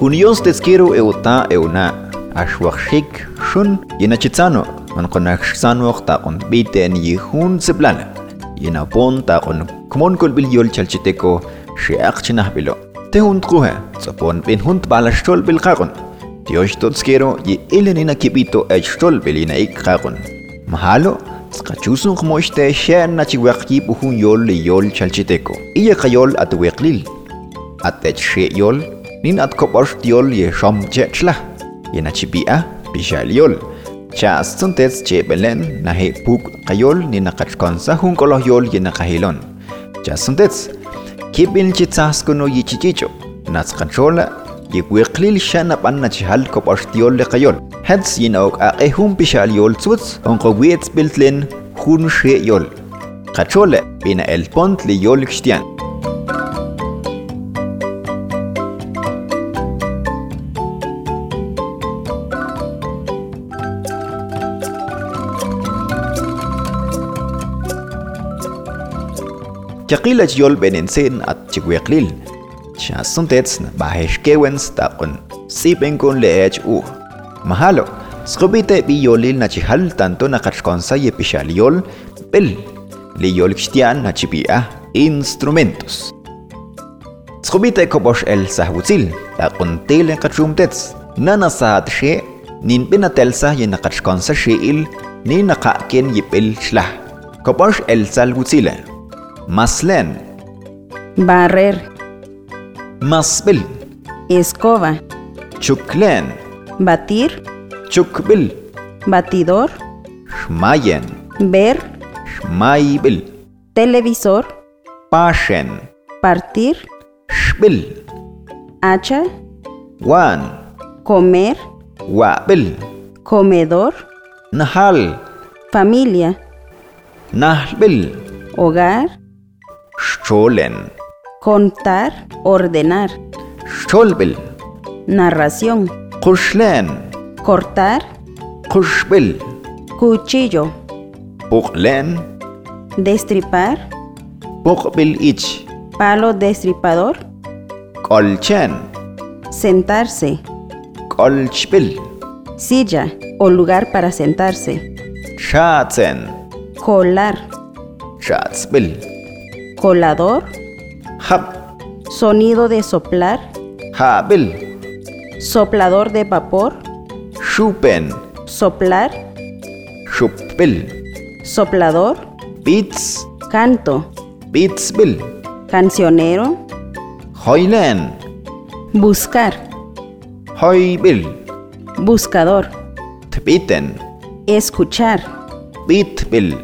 Huniyonsteskiru euta euna, ashwakshik shun yinachitzano, mankonakshsanwak ta onbiten yihun seplana. Yinapon ta on kmonkolbil yol chalchiteko shiakchinahbilo. Te huntkuhe, tzapon bin hunt balastol bilkakon. Tiochtotskero y ilenina kibito echtol bilina ikkakon. Mahalo, Tskachusun kmochte shen nachiwakki puhun yol yol chalchiteko. Iya kayol at weklil. At etche yol nin at kopor tiol ye shom chechla yena chipia pishaliol cha stuntes che belen na he puk kayol ni na kachkonsa hun kolo yol ye na kahilon cha stuntes kibin chitsas kuno tiol le kayol hats ye na ok a e hun هدس ينوك أقهم بشال يول تسوتس hun she yol kachole bina el pont le yol kshtian Chakila yol benensin at chigweklil. Chasontets na bahesh baheshkewens tapon sipeng kon leech u. Mahalo, skubite bi yolil na chihal tanto na kachkonsa yepishal yol bel. Liyol kshtian na chipia instrumentos. Skubite kobosh el sahwutil tapon tele kachumtets. na saat she nin pinatelsa yen nakachkonsa sheil ni nakaken yipil shlah. Kobosh el salwutila. Maslen, barrer, masbil, escoba, chuklen, batir, chukbil, batidor, shmayen, ver, shmaybil, televisor, pashen, partir, shbil, hacha, wan, comer, wabil, comedor, nahal, familia, nahlbil, hogar, sholen, contar, ordenar, sholbil, narración, kushlen, cortar, kushbil, cuchillo, puklen, destripar, pukbil ich, palo destripador, kolchen, sentarse, kolchbil, silla o lugar para sentarse, chatzen, colar, chatzbil, colador, hab, sonido de soplar, habil, soplador de vapor, shupen, soplar, shupbil, soplador, bits, canto, bitsbil, cancionero, hoylen, buscar, hoybil, buscador, tbiten, escuchar, bitbil,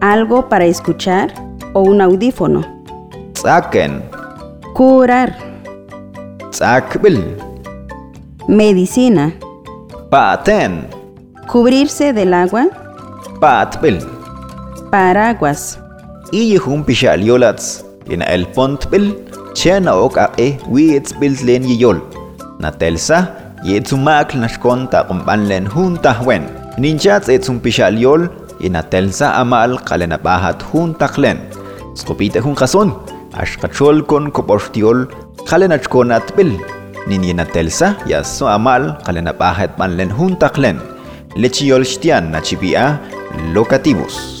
algo para escuchar o un audífono, tzaken, curar, tzakbil, medicina, paten, cubrirse del agua, patbil, paraguas, iyihum pishal yolats, ina el pontbil, chena ok aqe wiitzbil len yiyol, natelsa, yetsumak nashkon ta kumbanlen junta wen, ninchats etsum pishal yol, ina telsa amal kalenabahat junta Skopita hun kason, ashkacholkon kopostiol, kalenachkon atpil, ninyin atelsa, yaso amal, kalanapahet man len huntaklen, lechiol shtian na nachipia, locativus.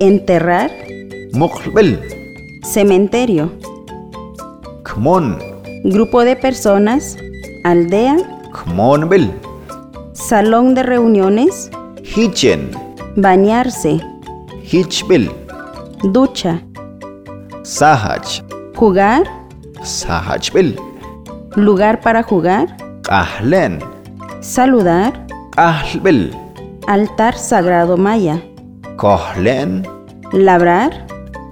enterrar, Muqbil. cementerio, Kmon. grupo de personas, aldea, Kmon bil. salón de reuniones, Hichen. bañarse, Hichbil. ducha, Sahaj. jugar, Sahajbil. lugar para jugar, Qahlen. saludar, Qahlbil. altar sagrado maya, Kohlen. labrar,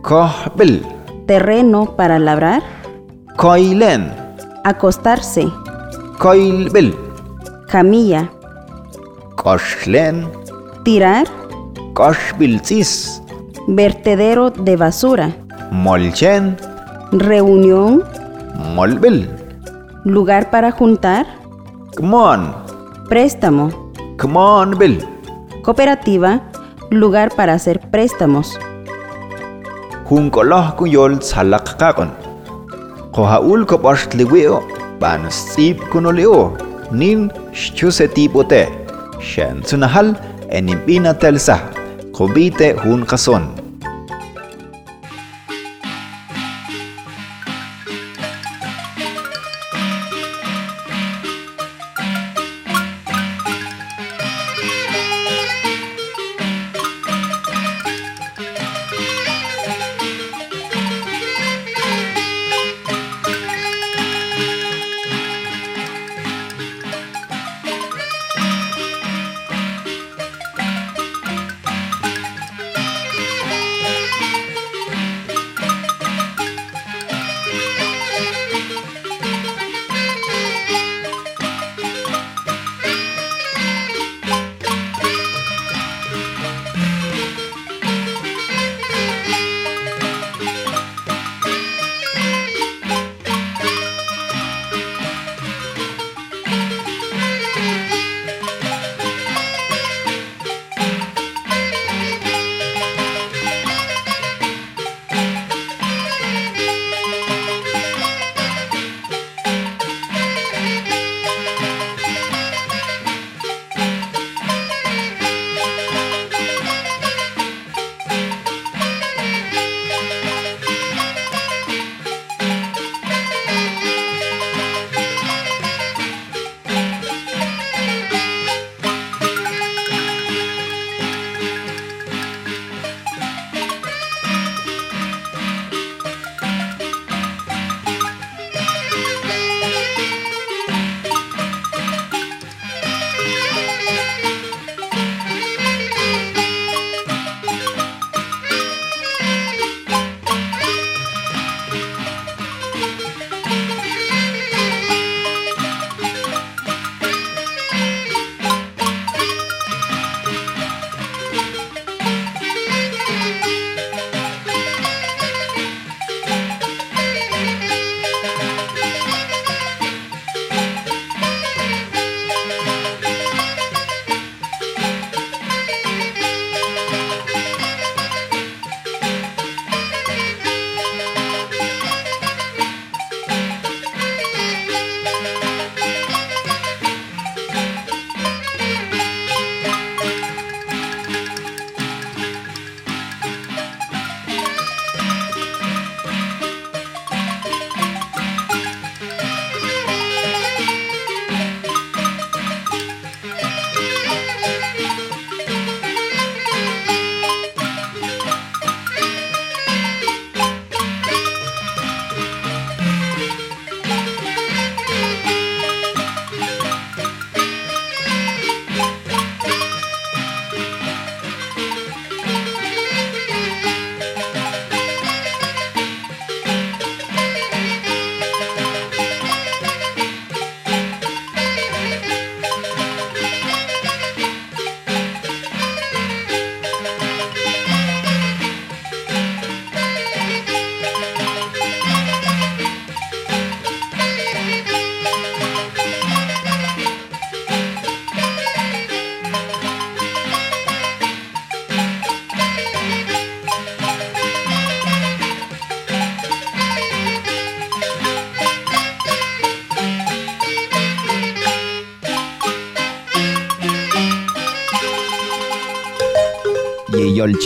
Kohbil. terreno para labrar, Koilen. acostarse, Koilbil. camilla, Koshlen. tirar, Koshbilzis. vertedero de basura, Molchen. reunión, Molbil. lugar para juntar, Kmon. préstamo, bil. cooperativa, lugar para hacer préstamos, Hunkoloh kuyol salak kakon. Kohaul ko liweo. Ban sip kunoleo. Nin shchuse tipote. Shen sunahal enimpina telsa. Kubite hun kason.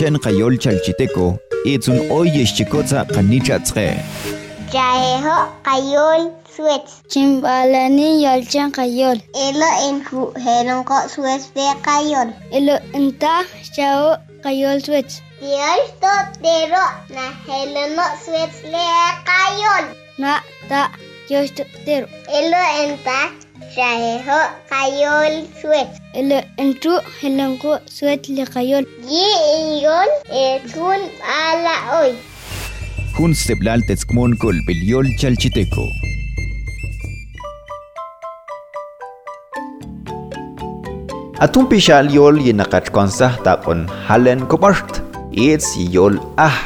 Chen Cayol Chalchiteco, it's un oye chicoza canichatzre. Chaeho Cayol Suez. Chimbalani Yolchen Cayol. Elo en ko Suez de Cayol. Elo en Ta Chao Cayol Suez. Dios totero na Jerono Suez le Cayol. Na Ta Dios totero. Elo en Ta ala oy. jun steblal tetzkmon kol bilyol chalchiteco. Atun pishal yol yinakachkonsah taqon halen kopasht itz yol ah.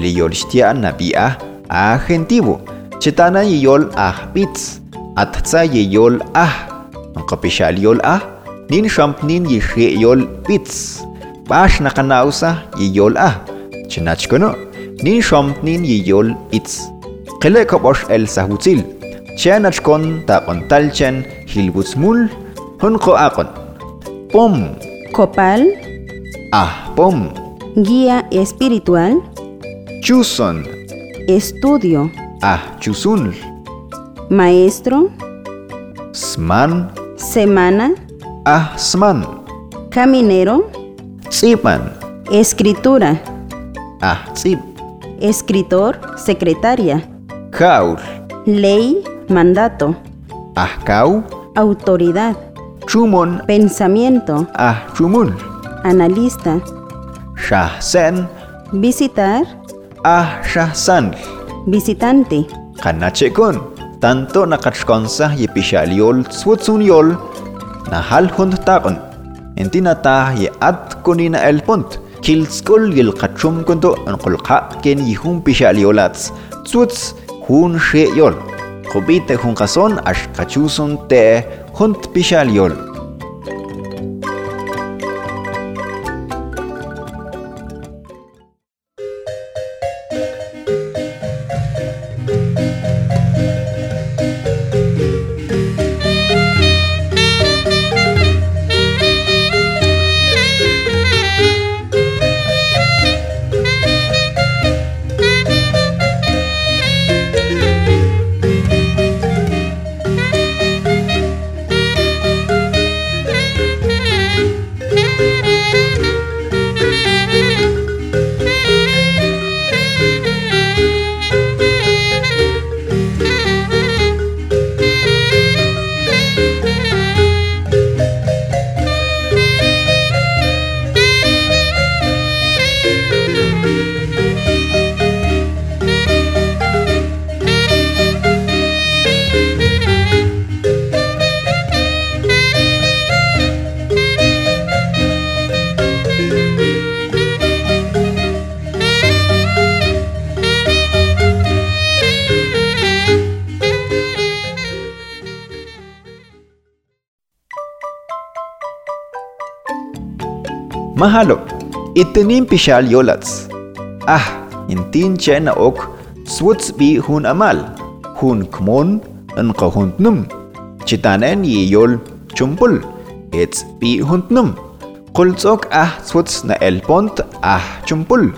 Li yol shtia nabi ah. Agentivo chetana yol ah pitz atza yol ah Pishal yol ah nin shampnin yishri yol pitz bash nakanausa yol ah chinachkono nin shampnin yol itz qile koposh el sahutzil chanachkon taqon talchen hilbutzmul hunqo aqon pom. Copal, ah pom. Guía espiritual, chuson. Estudio, ah chusun maestro, sman. Semana, ah sman. Caminero, tsipan escritura, ah tsip escritor, secretaria, kaul ley, mandato, ah kau autoridad, chumon. Pensamiento, ah chumun analista, shahsen. Visitar, ah shahsan. Visitante, kanachekon tanto nakachkonsah yepixaliol tsuotsunyol nahalhun taqon entinatah ye at konina elpont kilskol yelqachum konto onqolqa ken yihun pixaliolatz tsuots hun sheyol qobite hun qason axqachuson te hunt pixaliol Mahalo! Itenin pixal yolatz. Ah, intin chen ok swutz bi hun amal. Hun kmon en kohundnum. Chitanen y yol chumpul. Etz bi hundnum. Kultzok ah swutz na el pont ah chumpul.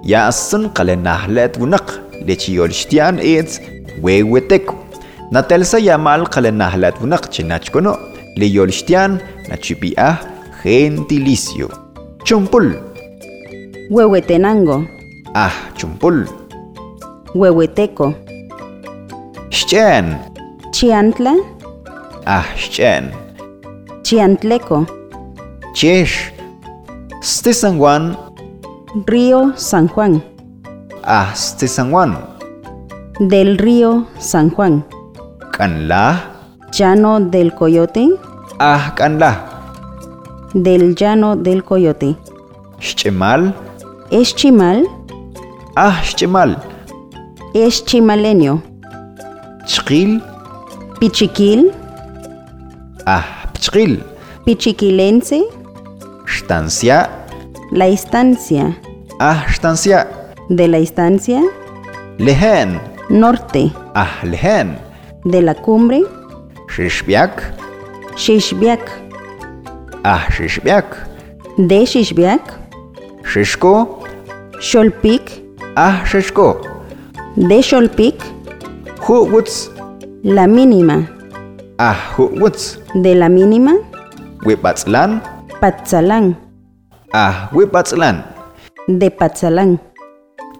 Yasan kalenahlet wunak. Lechiyol shtian etz wewetek. Natelsa yamal kalenahlet wunak chinachkono. Leyol shtian nachipiah gentilício. Chumpul. huehuetenango, Ah, chumpul. huehueteco, Schen. chiantla, Ah, schen. chiantleco, Chesh. Stisanguan. río San Juan, Ah, stisanguan. del río San Juan, Kanla. llano del coyote, Ah, kanla. Del llano del coyote, Shchemal. es chimal, Ah, shchemal. es chimalenio, Chqil. pichiquil, Ah, pchqil. pichiquilense, Shtancia. la estancia, Ah, shtancia. de la estancia, Lehen. norte, Ah, lehen. de la cumbre, Shishbiak. Shishbiak, Ah, shishbiak. de Shishbiak, Shishko, Xolpic, ah Shishko, de Xolpic, Huwutz, la mínima, ah Huwutz, de la mínima, Wipatzlan, Patzalán, ah Wipatzlan. de Patzalán.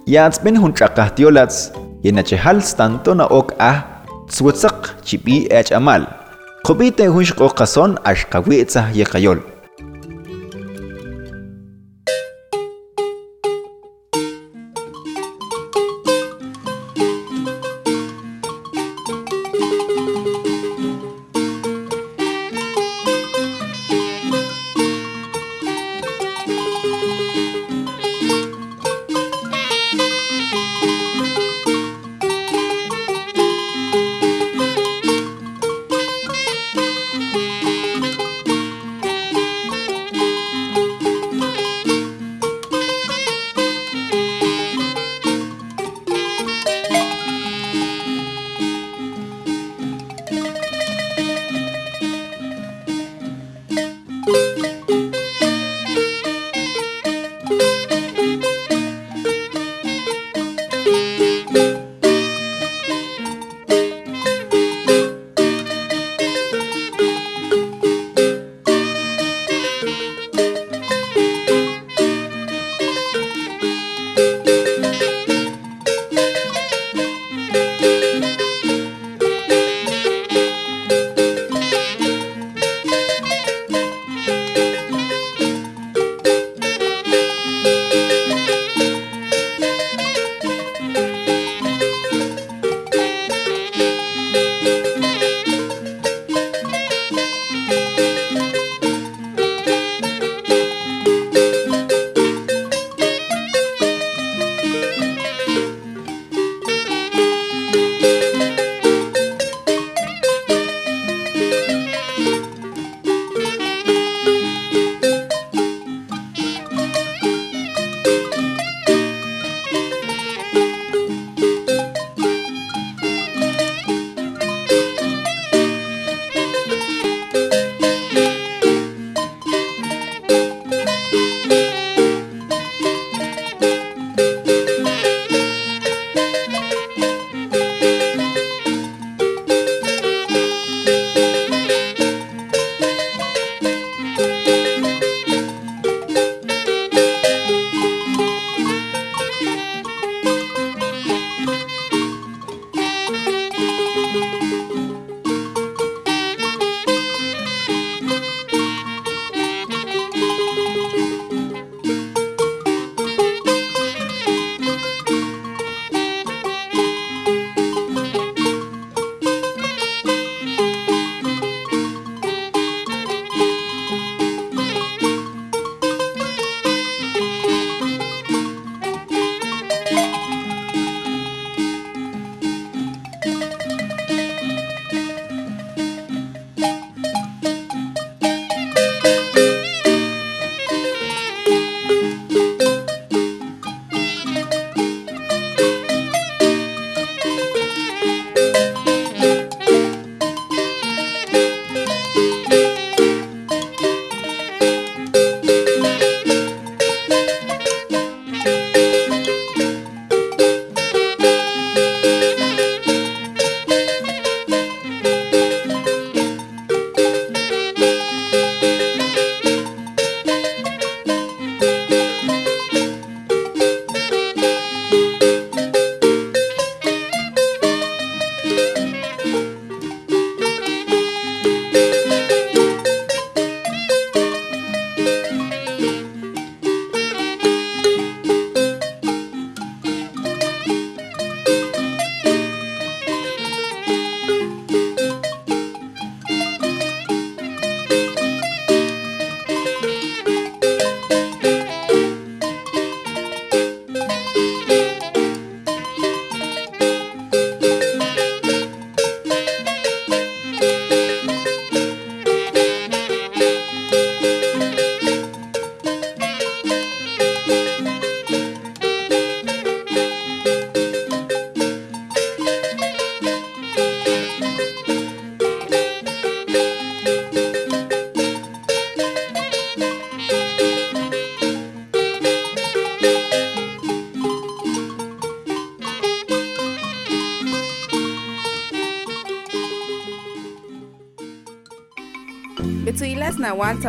Yatzbin hunchaqahtiolats, yenachehal tanto na ok ah, tzwitzak chipi ech amal. Qopiteh wixq'oqazon axkawitzah yekayol.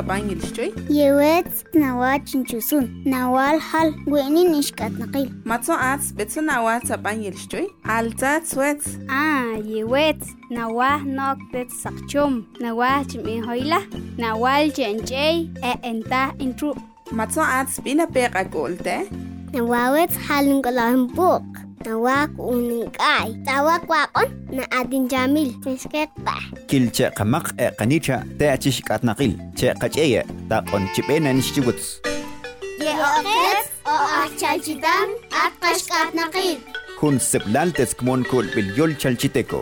سبعين لشتوي؟ يوات نوات نجسون نوال حل وينين نشكات نقيل؟ ما توعات بيت نوات سبعين لشتوي؟ عالتا تويت. آه يوات نواه نوك بيت سقشوم نواه جمعين هيلة نوال إيه جنجي اينتا إنترو. ما توعات بينا بيقا قولتا؟ نواوات حل نقلاهم بوق nawaquniq'ay tawakwaqon na'atin chamil chishkekpa kilcha qamaq qanicha teachis qatnaqil che qach'eya taqon chipena nishchiwuts ye'oqes o achchalchitan atqash qatnaqil kun seplaltes kmon kul bilyol chalchiteco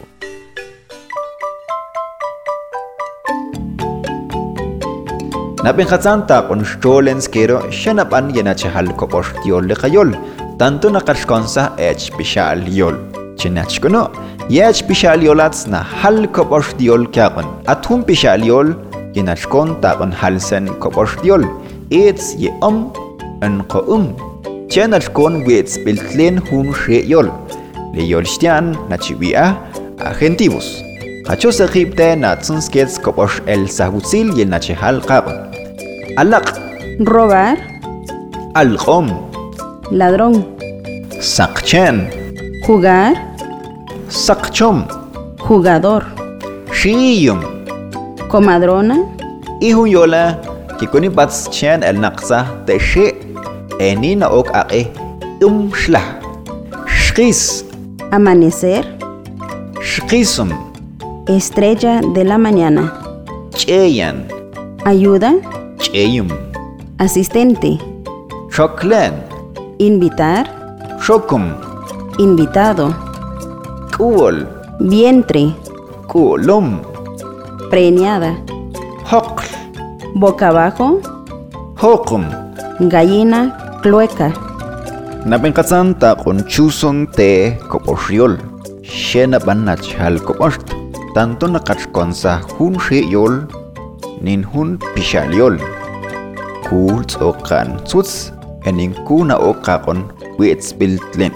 Napin hatzanta con stolens kero shanap an yenache hal kopos tiol le kayol tantuna qarxkonsa ech pixal yol chinachkunu yech pixal yolatz na hal kopos diol kaqon athun pixal yol kinachkon taqon halsen kopos diol itz ye om anqo um chenachkon wets biltlen hum she yol le yol shtian nachiwia agentivus Hachos Egipte natsunskets kopos el sahutzil y el nachehal qabon. Alaq. Robar. Alqom. Ladrón, saqchen, jugar, saqchom, jugador, shiyum, comadrona, ihun yola, kikuni bats chen el naqsa te she, enina ok aqe, um shlah, shqis, amanecer, shqisum, estrella de la mañana, cheyan, ayuda, cheyum, asistente, choklen, invitar, shokum, invitado, kuol, vientre, kulum, preñada, hoql, boca abajo, hoqum, gallina, clueca, Napinqatsan taqon chuson te kopoxiol. Xena banach hal kopoxt. Tanto naqachkonsa hun yol nin hun pixaliol. Kul tzoqan tzutz enin kuna o kakon witzbiltlin.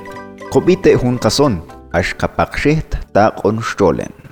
Kobite hun kason, ash ashkapakshit takon stolen.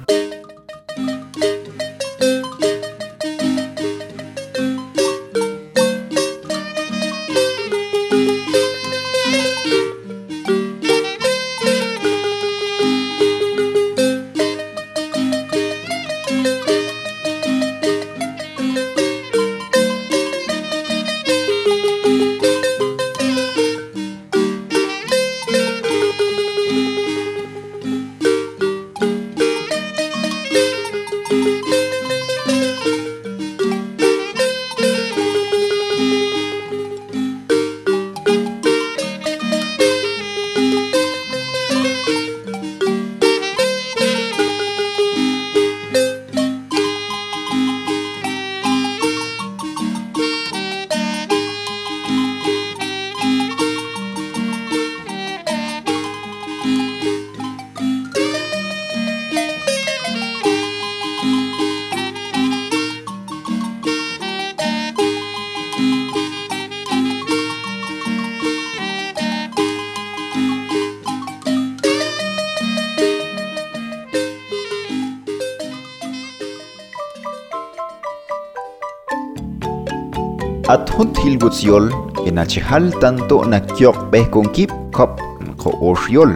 atjunt hilwutzyol enachejal tanto na kyok behkon nakyoqbejkonkip kop qo'oxyol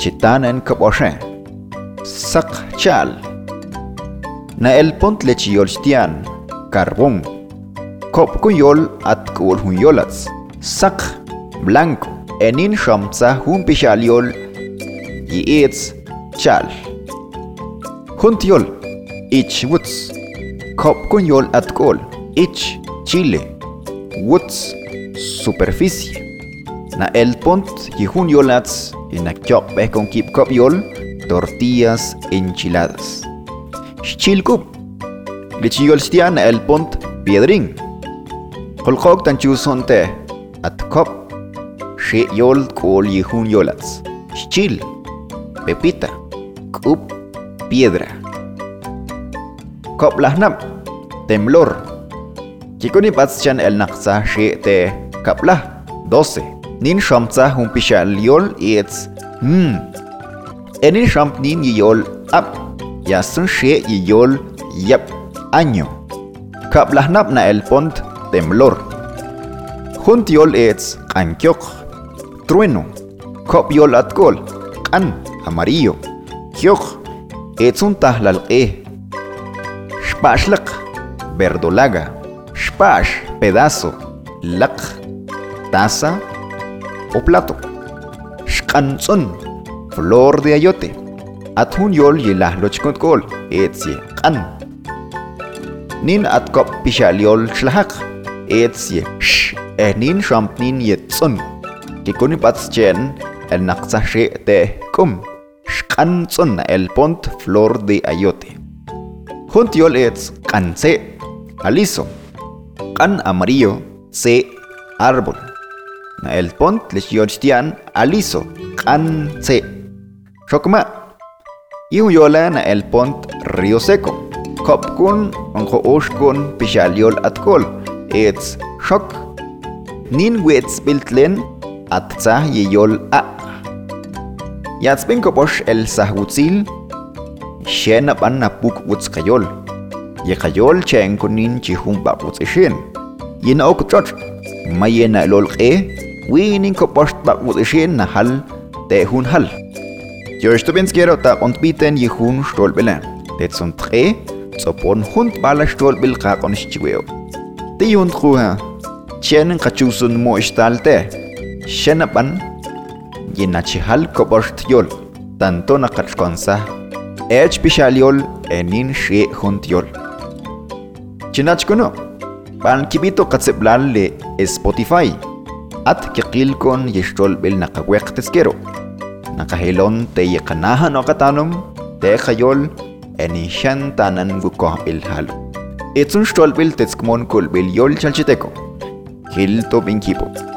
chitanen kopoxe sak chal na elpont at carbón hun yolats sak blanco enin shamsa hun pishal yol junpixalyol yi'itz chal hunt yol ich wuts kop juntyol yol at kol ich chile Woods, superficie. Na el pont yihun yolats na kyok beh con kip kop yol, tortillas enchiladas. Na el pont piedring. Holkok tan chusonte at kop. She yol kol yihun yolats. Shchil. Pepita. Kup. Piedra. Lahnap. Temblor. Yikunipatzchan el Naksa xi te kapla 12. Nin xamtza un pixal yol itz hmm. Enin xamt nin yol ap. Yasun xi yol yap año. Kapla napna el pont temblor. Hunt yol itz ankyok. Trueno. Kop yol atkol. An amarillo. Kyok. Etzun tahlal e. Shpashlak. Verdolaga. shpash, pedazo, laq, taza o plato. Shkanzon, flor de ayote. Atun yol yilah lochkotkol, etzie, kan. Nin atkop pishaliol shlahak, etzie, sh, ehnin shampnin yetzon. Kikunipatzen, el naqtsashe te kum. Shkanzon, el pont, flor de ayote. Juntiol etz, kanse, aliso. Kan amarillo se árbol. El pont lesyochtian aliso kan se shokma yola na el pont río seco. Kopkun onko oshkun pishaliol atkol ets shok nin wets biltlen atza yeyol a. Yatzpin koposh el sahwutzil xena pan napuk wutzkayol የኸጆል ቸንኩኒን ቺሁን ባቁጽሽን የነኦ ክጮች ማየና ሎልቄ ዊኒን ኮፖሽት ባቁጽሽን ናሃል ተሁን ሃል ጆሽ ቱቤንስኬሮ ታቆንት ቢተን ይሁን ሽቶልብለ ተጽንትሬ ጾፖን ሁንት ባላ ሽቶልብል ካቆንሽ ቺዌው ቲዩን ትሩሃ ቸንን ከቹሱን ሞሽታልተ ሸነባን የናቺሃል ኮፖሽት ዮል tanto na kalkonsa, ech pishaliol enin she huntiol. Chinachkuno. Pan kibito katseblal le Spotify. At kikilkon yestol bil nakawek teskero. Nakahelon te yekanahan o katanum te kayol enishan tanan gukoh bil halo. Itsun stol bil tetskmon kul bil yol chalchiteko. Hilto bin kibot.